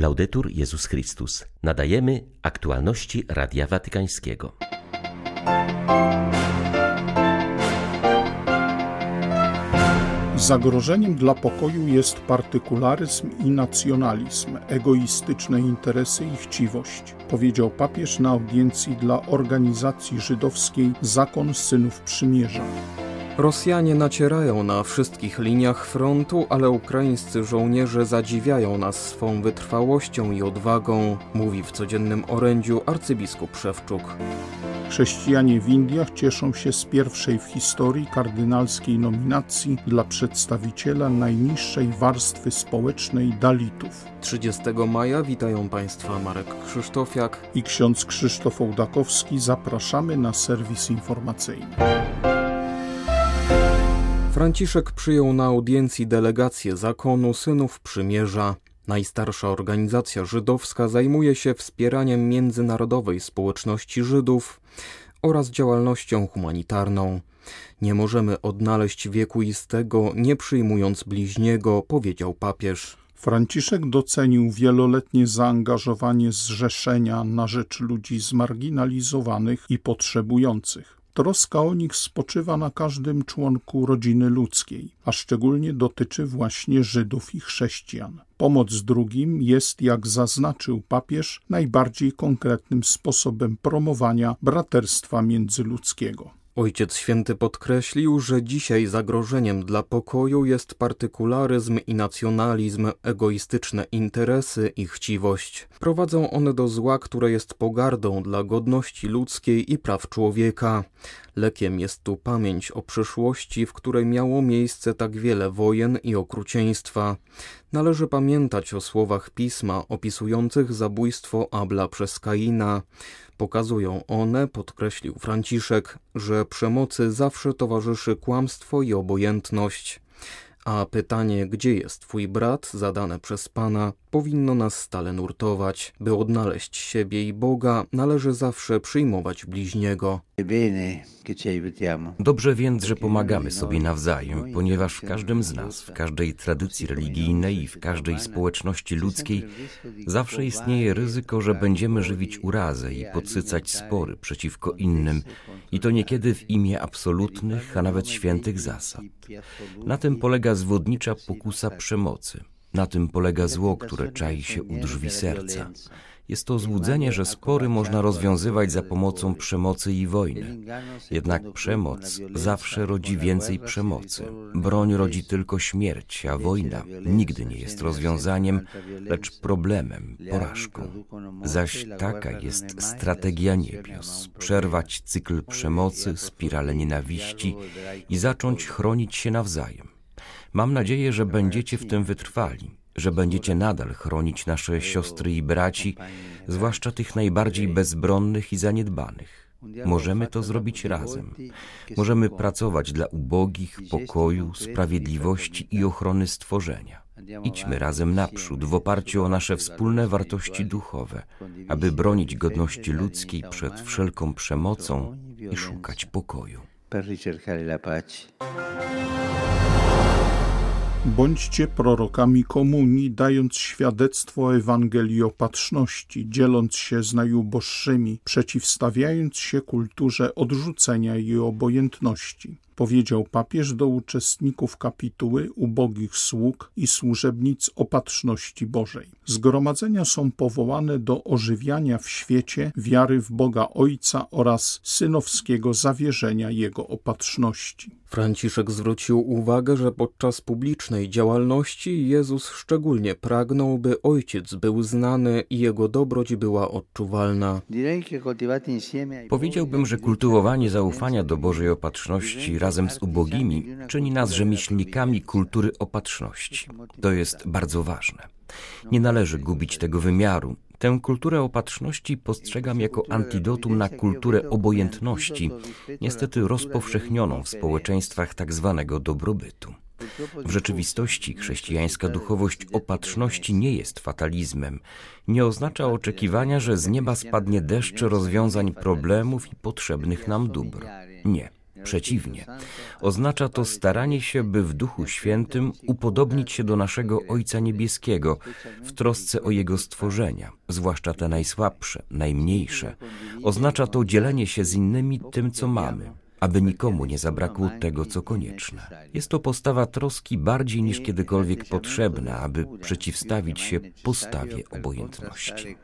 Laudetur Jezus Chrystus. Nadajemy aktualności Radia Watykańskiego. Zagrożeniem dla pokoju jest partykularyzm i nacjonalizm, egoistyczne interesy i chciwość, powiedział papież na audiencji dla organizacji żydowskiej Zakon Synów Przymierza. Rosjanie nacierają na wszystkich liniach frontu, ale ukraińscy żołnierze zadziwiają nas swą wytrwałością i odwagą, mówi w codziennym orędziu arcybiskup Szewczuk. Chrześcijanie w Indiach cieszą się z pierwszej w historii kardynalskiej nominacji dla przedstawiciela najniższej warstwy społecznej Dalitów. 30 maja witają Państwa Marek Krzysztofiak i ksiądz Krzysztof Ołdakowski. Zapraszamy na serwis informacyjny. Franciszek przyjął na audiencji delegację zakonu Synów Przymierza. Najstarsza organizacja żydowska zajmuje się wspieraniem międzynarodowej społeczności Żydów oraz działalnością humanitarną. Nie możemy odnaleźć wiekuistego, nie przyjmując bliźniego, powiedział papież. Franciszek docenił wieloletnie zaangażowanie zrzeszenia na rzecz ludzi zmarginalizowanych i potrzebujących. Troska o nich spoczywa na każdym członku rodziny ludzkiej, a szczególnie dotyczy właśnie Żydów i chrześcijan. Pomoc drugim jest, jak zaznaczył papież, najbardziej konkretnym sposobem promowania braterstwa międzyludzkiego. Ojciec Święty podkreślił, że dzisiaj zagrożeniem dla pokoju jest partykularyzm i nacjonalizm, egoistyczne interesy i chciwość. Prowadzą one do zła, które jest pogardą dla godności ludzkiej i praw człowieka. Lekiem jest tu pamięć o przyszłości, w której miało miejsce tak wiele wojen i okrucieństwa. Należy pamiętać o słowach pisma opisujących zabójstwo Abla przez Kaina. Pokazują one, podkreślił Franciszek, że przemocy zawsze towarzyszy kłamstwo i obojętność. A pytanie, gdzie jest twój brat, zadane przez Pana, powinno nas stale nurtować. By odnaleźć siebie i Boga, należy zawsze przyjmować bliźniego. Dobrze więc, że pomagamy sobie nawzajem, ponieważ w każdym z nas, w każdej tradycji religijnej i w każdej społeczności ludzkiej zawsze istnieje ryzyko, że będziemy żywić urazę i podsycać spory przeciwko innym, i to niekiedy w imię absolutnych, a nawet świętych zasad. Na tym polega zwodnicza pokusa przemocy. Na tym polega zło, które czai się u drzwi serca. Jest to złudzenie, że spory można rozwiązywać za pomocą przemocy i wojny. Jednak przemoc zawsze rodzi więcej przemocy. Broń rodzi tylko śmierć, a wojna nigdy nie jest rozwiązaniem, lecz problemem, porażką. Zaś taka jest strategia niebios: przerwać cykl przemocy, spirale nienawiści i zacząć chronić się nawzajem. Mam nadzieję, że będziecie w tym wytrwali, że będziecie nadal chronić nasze siostry i braci, zwłaszcza tych najbardziej bezbronnych i zaniedbanych. Możemy to zrobić razem. Możemy pracować dla ubogich, pokoju, sprawiedliwości i ochrony stworzenia. Idźmy razem naprzód w oparciu o nasze wspólne wartości duchowe, aby bronić godności ludzkiej przed wszelką przemocą i szukać pokoju. Bądźcie prorokami komunii, dając świadectwo Ewangelii Opatrzności, dzieląc się z najuboższymi, przeciwstawiając się kulturze odrzucenia i obojętności powiedział papież do uczestników kapituły, ubogich sług i służebnic opatrzności Bożej. Zgromadzenia są powołane do ożywiania w świecie wiary w Boga Ojca oraz synowskiego zawierzenia Jego opatrzności. Franciszek zwrócił uwagę, że podczas publicznej działalności Jezus szczególnie pragnął, by Ojciec był znany i Jego dobroć była odczuwalna. Powiedziałbym, że kultywowanie zaufania do Bożej opatrzności razem z ubogimi czyni nas rzemieślnikami kultury opatrzności. To jest bardzo ważne. Nie należy gubić tego wymiaru. Tę kulturę opatrzności postrzegam jako antidotum na kulturę obojętności, niestety rozpowszechnioną w społeczeństwach tak zwanego dobrobytu. W rzeczywistości chrześcijańska duchowość opatrzności nie jest fatalizmem. Nie oznacza oczekiwania, że z nieba spadnie deszcz rozwiązań problemów i potrzebnych nam dóbr. Nie. Przeciwnie, oznacza to staranie się, by w Duchu Świętym upodobnić się do naszego Ojca Niebieskiego w trosce o Jego stworzenia, zwłaszcza te najsłabsze, najmniejsze. Oznacza to dzielenie się z innymi tym, co mamy aby nikomu nie zabrakło tego, co konieczne. Jest to postawa troski bardziej niż kiedykolwiek potrzebna, aby przeciwstawić się postawie obojętności.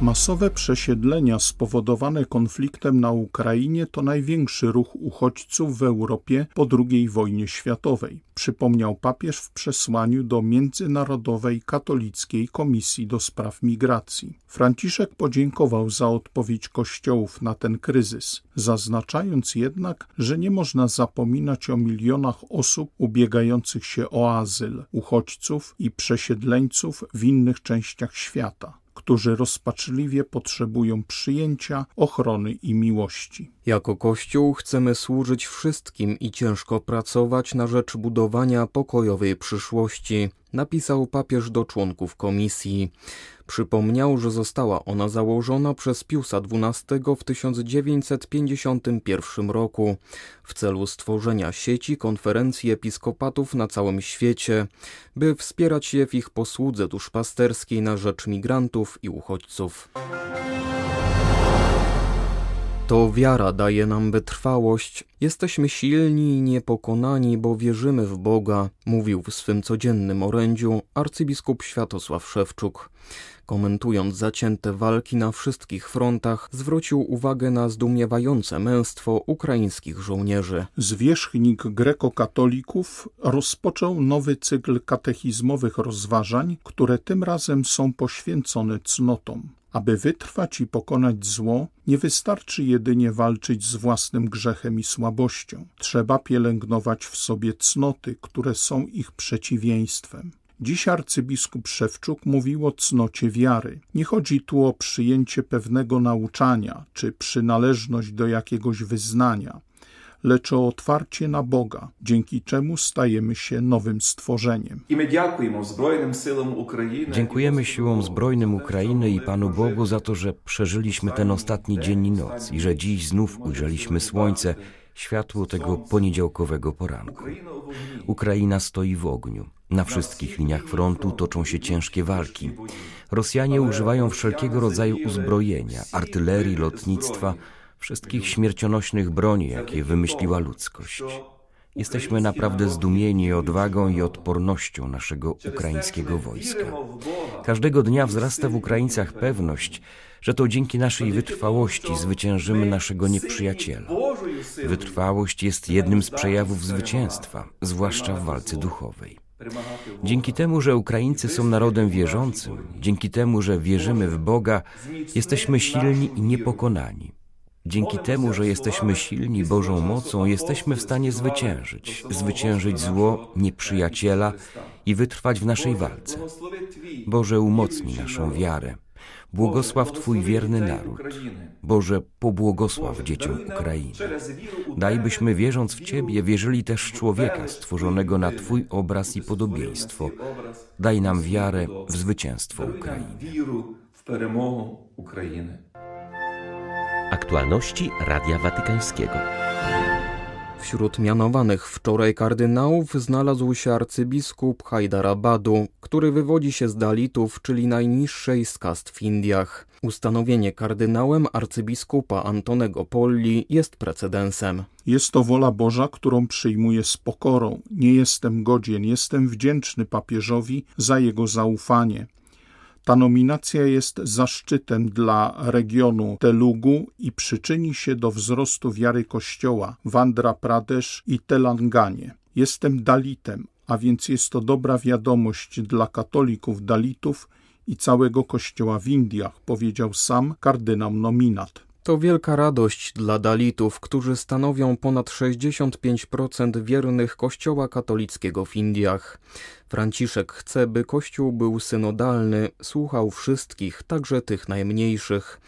Masowe przesiedlenia spowodowane konfliktem na Ukrainie to największy ruch uchodźców w Europie po II wojnie światowej, przypomniał papież w przesłaniu do Międzynarodowej Katolickiej Komisji do Spraw Migracji. Franciszek podziękował za odpowiedź kościołów na ten kryzys, zaznaczając jednak, że nie można zapominać o milionach osób ubiegających się o azyl, uchodźców i przesiedleńców w innych częściach świata którzy rozpaczliwie potrzebują przyjęcia, ochrony i miłości. Jako Kościół chcemy służyć wszystkim i ciężko pracować na rzecz budowania pokojowej przyszłości, napisał papież do członków komisji. Przypomniał, że została ona założona przez Piusa XII w 1951 roku w celu stworzenia sieci konferencji episkopatów na całym świecie, by wspierać je w ich posłudze duszpasterskiej na rzecz migrantów i uchodźców. To wiara daje nam wytrwałość. Jesteśmy silni i niepokonani, bo wierzymy w Boga, mówił w swym codziennym orędziu arcybiskup Światosław Szewczuk. Komentując zacięte walki na wszystkich frontach, zwrócił uwagę na zdumiewające męstwo ukraińskich żołnierzy. Zwierzchnik grekokatolików rozpoczął nowy cykl katechizmowych rozważań, które tym razem są poświęcone cnotom. Aby wytrwać i pokonać zło, nie wystarczy jedynie walczyć z własnym grzechem i słabością. Trzeba pielęgnować w sobie cnoty, które są ich przeciwieństwem. Dziś arcybiskup Szewczuk mówił o cnocie wiary. Nie chodzi tu o przyjęcie pewnego nauczania czy przynależność do jakiegoś wyznania lecz o otwarcie na Boga, dzięki czemu stajemy się nowym stworzeniem. Dziękujemy siłom zbrojnym Ukrainy i Panu Bogu za to, że przeżyliśmy ten ostatni dzień i noc i że dziś znów ujrzeliśmy słońce, światło tego poniedziałkowego poranku. Ukraina stoi w ogniu. Na wszystkich liniach frontu toczą się ciężkie walki. Rosjanie używają wszelkiego rodzaju uzbrojenia, artylerii, lotnictwa, wszystkich śmiercionośnych broni, jakie wymyśliła ludzkość. Jesteśmy naprawdę zdumieni odwagą i odpornością naszego ukraińskiego wojska. Każdego dnia wzrasta w Ukraińcach pewność, że to dzięki naszej wytrwałości zwyciężymy naszego nieprzyjaciela. Wytrwałość jest jednym z przejawów zwycięstwa, zwłaszcza w walce duchowej. Dzięki temu, że Ukraińcy są narodem wierzącym, dzięki temu, że wierzymy w Boga, jesteśmy silni i niepokonani. Dzięki temu, że jesteśmy silni Bożą mocą, jesteśmy w stanie zwyciężyć, zwyciężyć zło, nieprzyjaciela i wytrwać w naszej walce. Boże, umocnij naszą wiarę. Błogosław Twój wierny naród. Boże, pobłogosław dzieciom Ukrainy. Daj byśmy wierząc w Ciebie, wierzyli też człowieka stworzonego na Twój obraz i podobieństwo. Daj nam wiarę w zwycięstwo Ukrainy. Aktualności Radia Watykańskiego. Wśród mianowanych wczoraj kardynałów znalazł się arcybiskup Hyderabadu, który wywodzi się z Dalitów, czyli najniższej z kast w Indiach. Ustanowienie kardynałem arcybiskupa Antonego Polli jest precedensem. Jest to wola Boża, którą przyjmuję z pokorą. Nie jestem godzien, jestem wdzięczny papieżowi za jego zaufanie. Ta nominacja jest zaszczytem dla regionu Telugu i przyczyni się do wzrostu wiary Kościoła w Andhra Pradesh i Telanganie. Jestem Dalitem, a więc jest to dobra wiadomość dla katolików Dalitów i całego Kościoła w Indiach, powiedział sam kardynał nominat. To wielka radość dla Dalitów, którzy stanowią ponad 65% wiernych Kościoła katolickiego w Indiach. Franciszek chce, by Kościół był synodalny, słuchał wszystkich, także tych najmniejszych.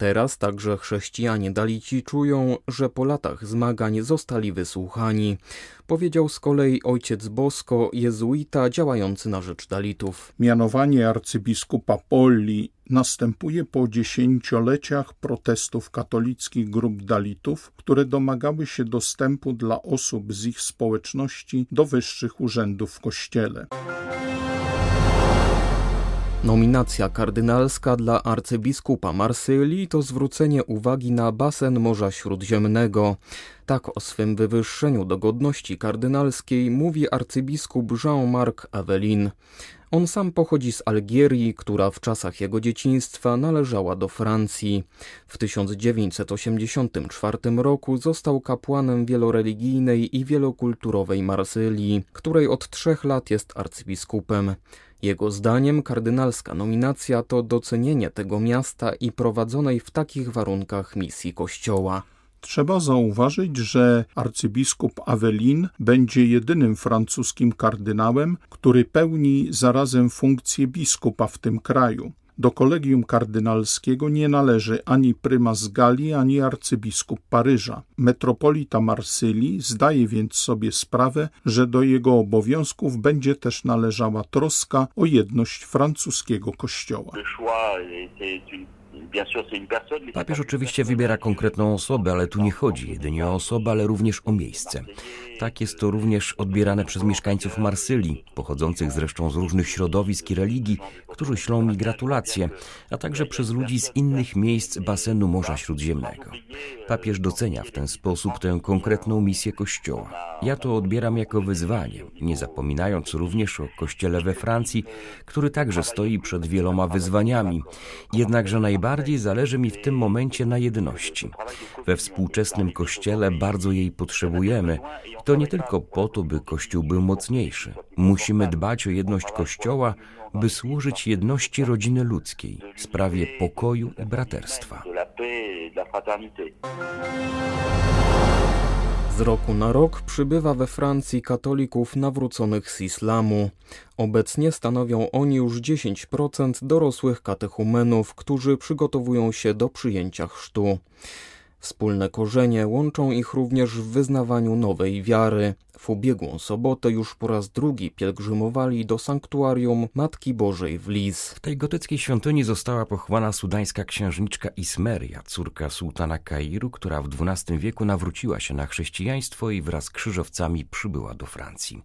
Teraz także chrześcijanie Dalici czują, że po latach zmagań zostali wysłuchani, powiedział z kolei ojciec Bosko, jezuita działający na rzecz Dalitów. Mianowanie arcybiskupa Polli następuje po dziesięcioleciach protestów katolickich grup Dalitów, które domagały się dostępu dla osób z ich społeczności do wyższych urzędów w kościele. Nominacja kardynalska dla arcybiskupa Marsylii to zwrócenie uwagi na basen Morza Śródziemnego. Tak o swym wywyższeniu do godności kardynalskiej mówi arcybiskup Jean-Marc Avelin. On sam pochodzi z Algierii, która w czasach jego dzieciństwa należała do Francji. W 1984 roku został kapłanem wieloreligijnej i wielokulturowej Marsylii, której od trzech lat jest arcybiskupem. Jego zdaniem kardynalska nominacja to docenienie tego miasta i prowadzonej w takich warunkach misji Kościoła. Trzeba zauważyć, że arcybiskup Avelin będzie jedynym francuskim kardynałem, który pełni zarazem funkcję biskupa w tym kraju. Do kolegium kardynalskiego nie należy ani prymas Galii, ani arcybiskup Paryża. Metropolita Marsylii zdaje więc sobie sprawę, że do jego obowiązków będzie też należała troska o jedność francuskiego kościoła. Papież oczywiście wybiera konkretną osobę, ale tu nie chodzi jedynie o osobę, ale również o miejsce. Tak jest to również odbierane przez mieszkańców Marsylii, pochodzących zresztą z różnych środowisk i religii, którzy ślą mi gratulacje, a także przez ludzi z innych miejsc basenu Morza Śródziemnego. Papież docenia w ten sposób tę konkretną misję Kościoła. Ja to odbieram jako wyzwanie, nie zapominając również o Kościele we Francji, który także stoi przed wieloma wyzwaniami. Jednakże najbardziej zależy mi w tym momencie na jedności. We współczesnym Kościele bardzo jej potrzebujemy. To nie tylko po to, by Kościół był mocniejszy. Musimy dbać o jedność Kościoła, by służyć jedności rodziny ludzkiej, sprawie pokoju i braterstwa. Z roku na rok przybywa we Francji katolików nawróconych z islamu. Obecnie stanowią oni już 10% dorosłych katechumenów, którzy przygotowują się do przyjęcia chrztu. Wspólne korzenie łączą ich również w wyznawaniu nowej wiary. W ubiegłą sobotę już po raz drugi pielgrzymowali do sanktuarium Matki Bożej w Lis. W tej gotyckiej świątyni została pochwana sudańska księżniczka Ismeria, córka sułtana Kairu, która w XII wieku nawróciła się na chrześcijaństwo i wraz z krzyżowcami przybyła do Francji.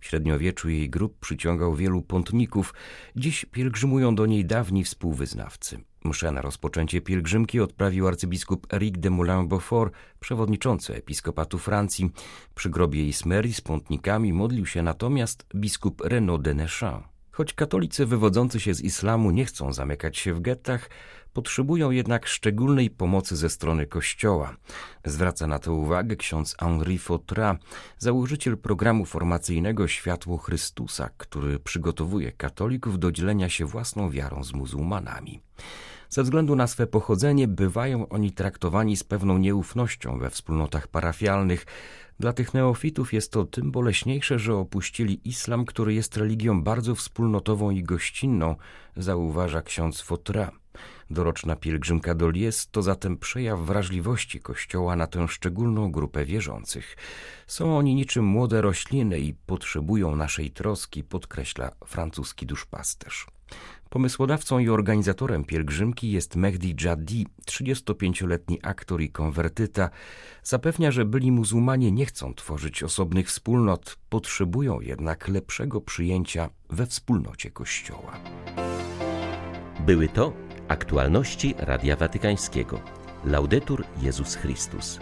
W średniowieczu jej grób przyciągał wielu pątników, dziś pielgrzymują do niej dawni współwyznawcy. Mszę na rozpoczęcie pielgrzymki odprawił arcybiskup Eric de Moulin-Beaufort, przewodniczący episkopatu Francji. Przy grobie Ismerii z pątnikami modlił się natomiast biskup Renaud de Nechamps. Choć katolicy wywodzący się z islamu nie chcą zamykać się w gettach, potrzebują jednak szczególnej pomocy ze strony Kościoła. Zwraca na to uwagę ksiądz Henri Fautra, założyciel programu formacyjnego Światło Chrystusa, który przygotowuje katolików do dzielenia się własną wiarą z muzułmanami. Ze względu na swe pochodzenie bywają oni traktowani z pewną nieufnością we wspólnotach parafialnych. Dla tych neofitów jest to tym boleśniejsze, że opuścili islam, który jest religią bardzo wspólnotową i gościnną, zauważa ksiądz Fotra. Doroczna pielgrzymka do Lies to zatem przejaw wrażliwości Kościoła na tę szczególną grupę wierzących. Są oni niczym młode rośliny i potrzebują naszej troski, podkreśla francuski duszpasterz. Pomysłodawcą i organizatorem pielgrzymki jest Mehdi Jadi, 35-letni aktor i konwertyta. Zapewnia, że byli muzułmanie nie chcą tworzyć osobnych wspólnot, potrzebują jednak lepszego przyjęcia we wspólnocie Kościoła. Były to aktualności Radia Watykańskiego. Laudetur Jezus Chrystus.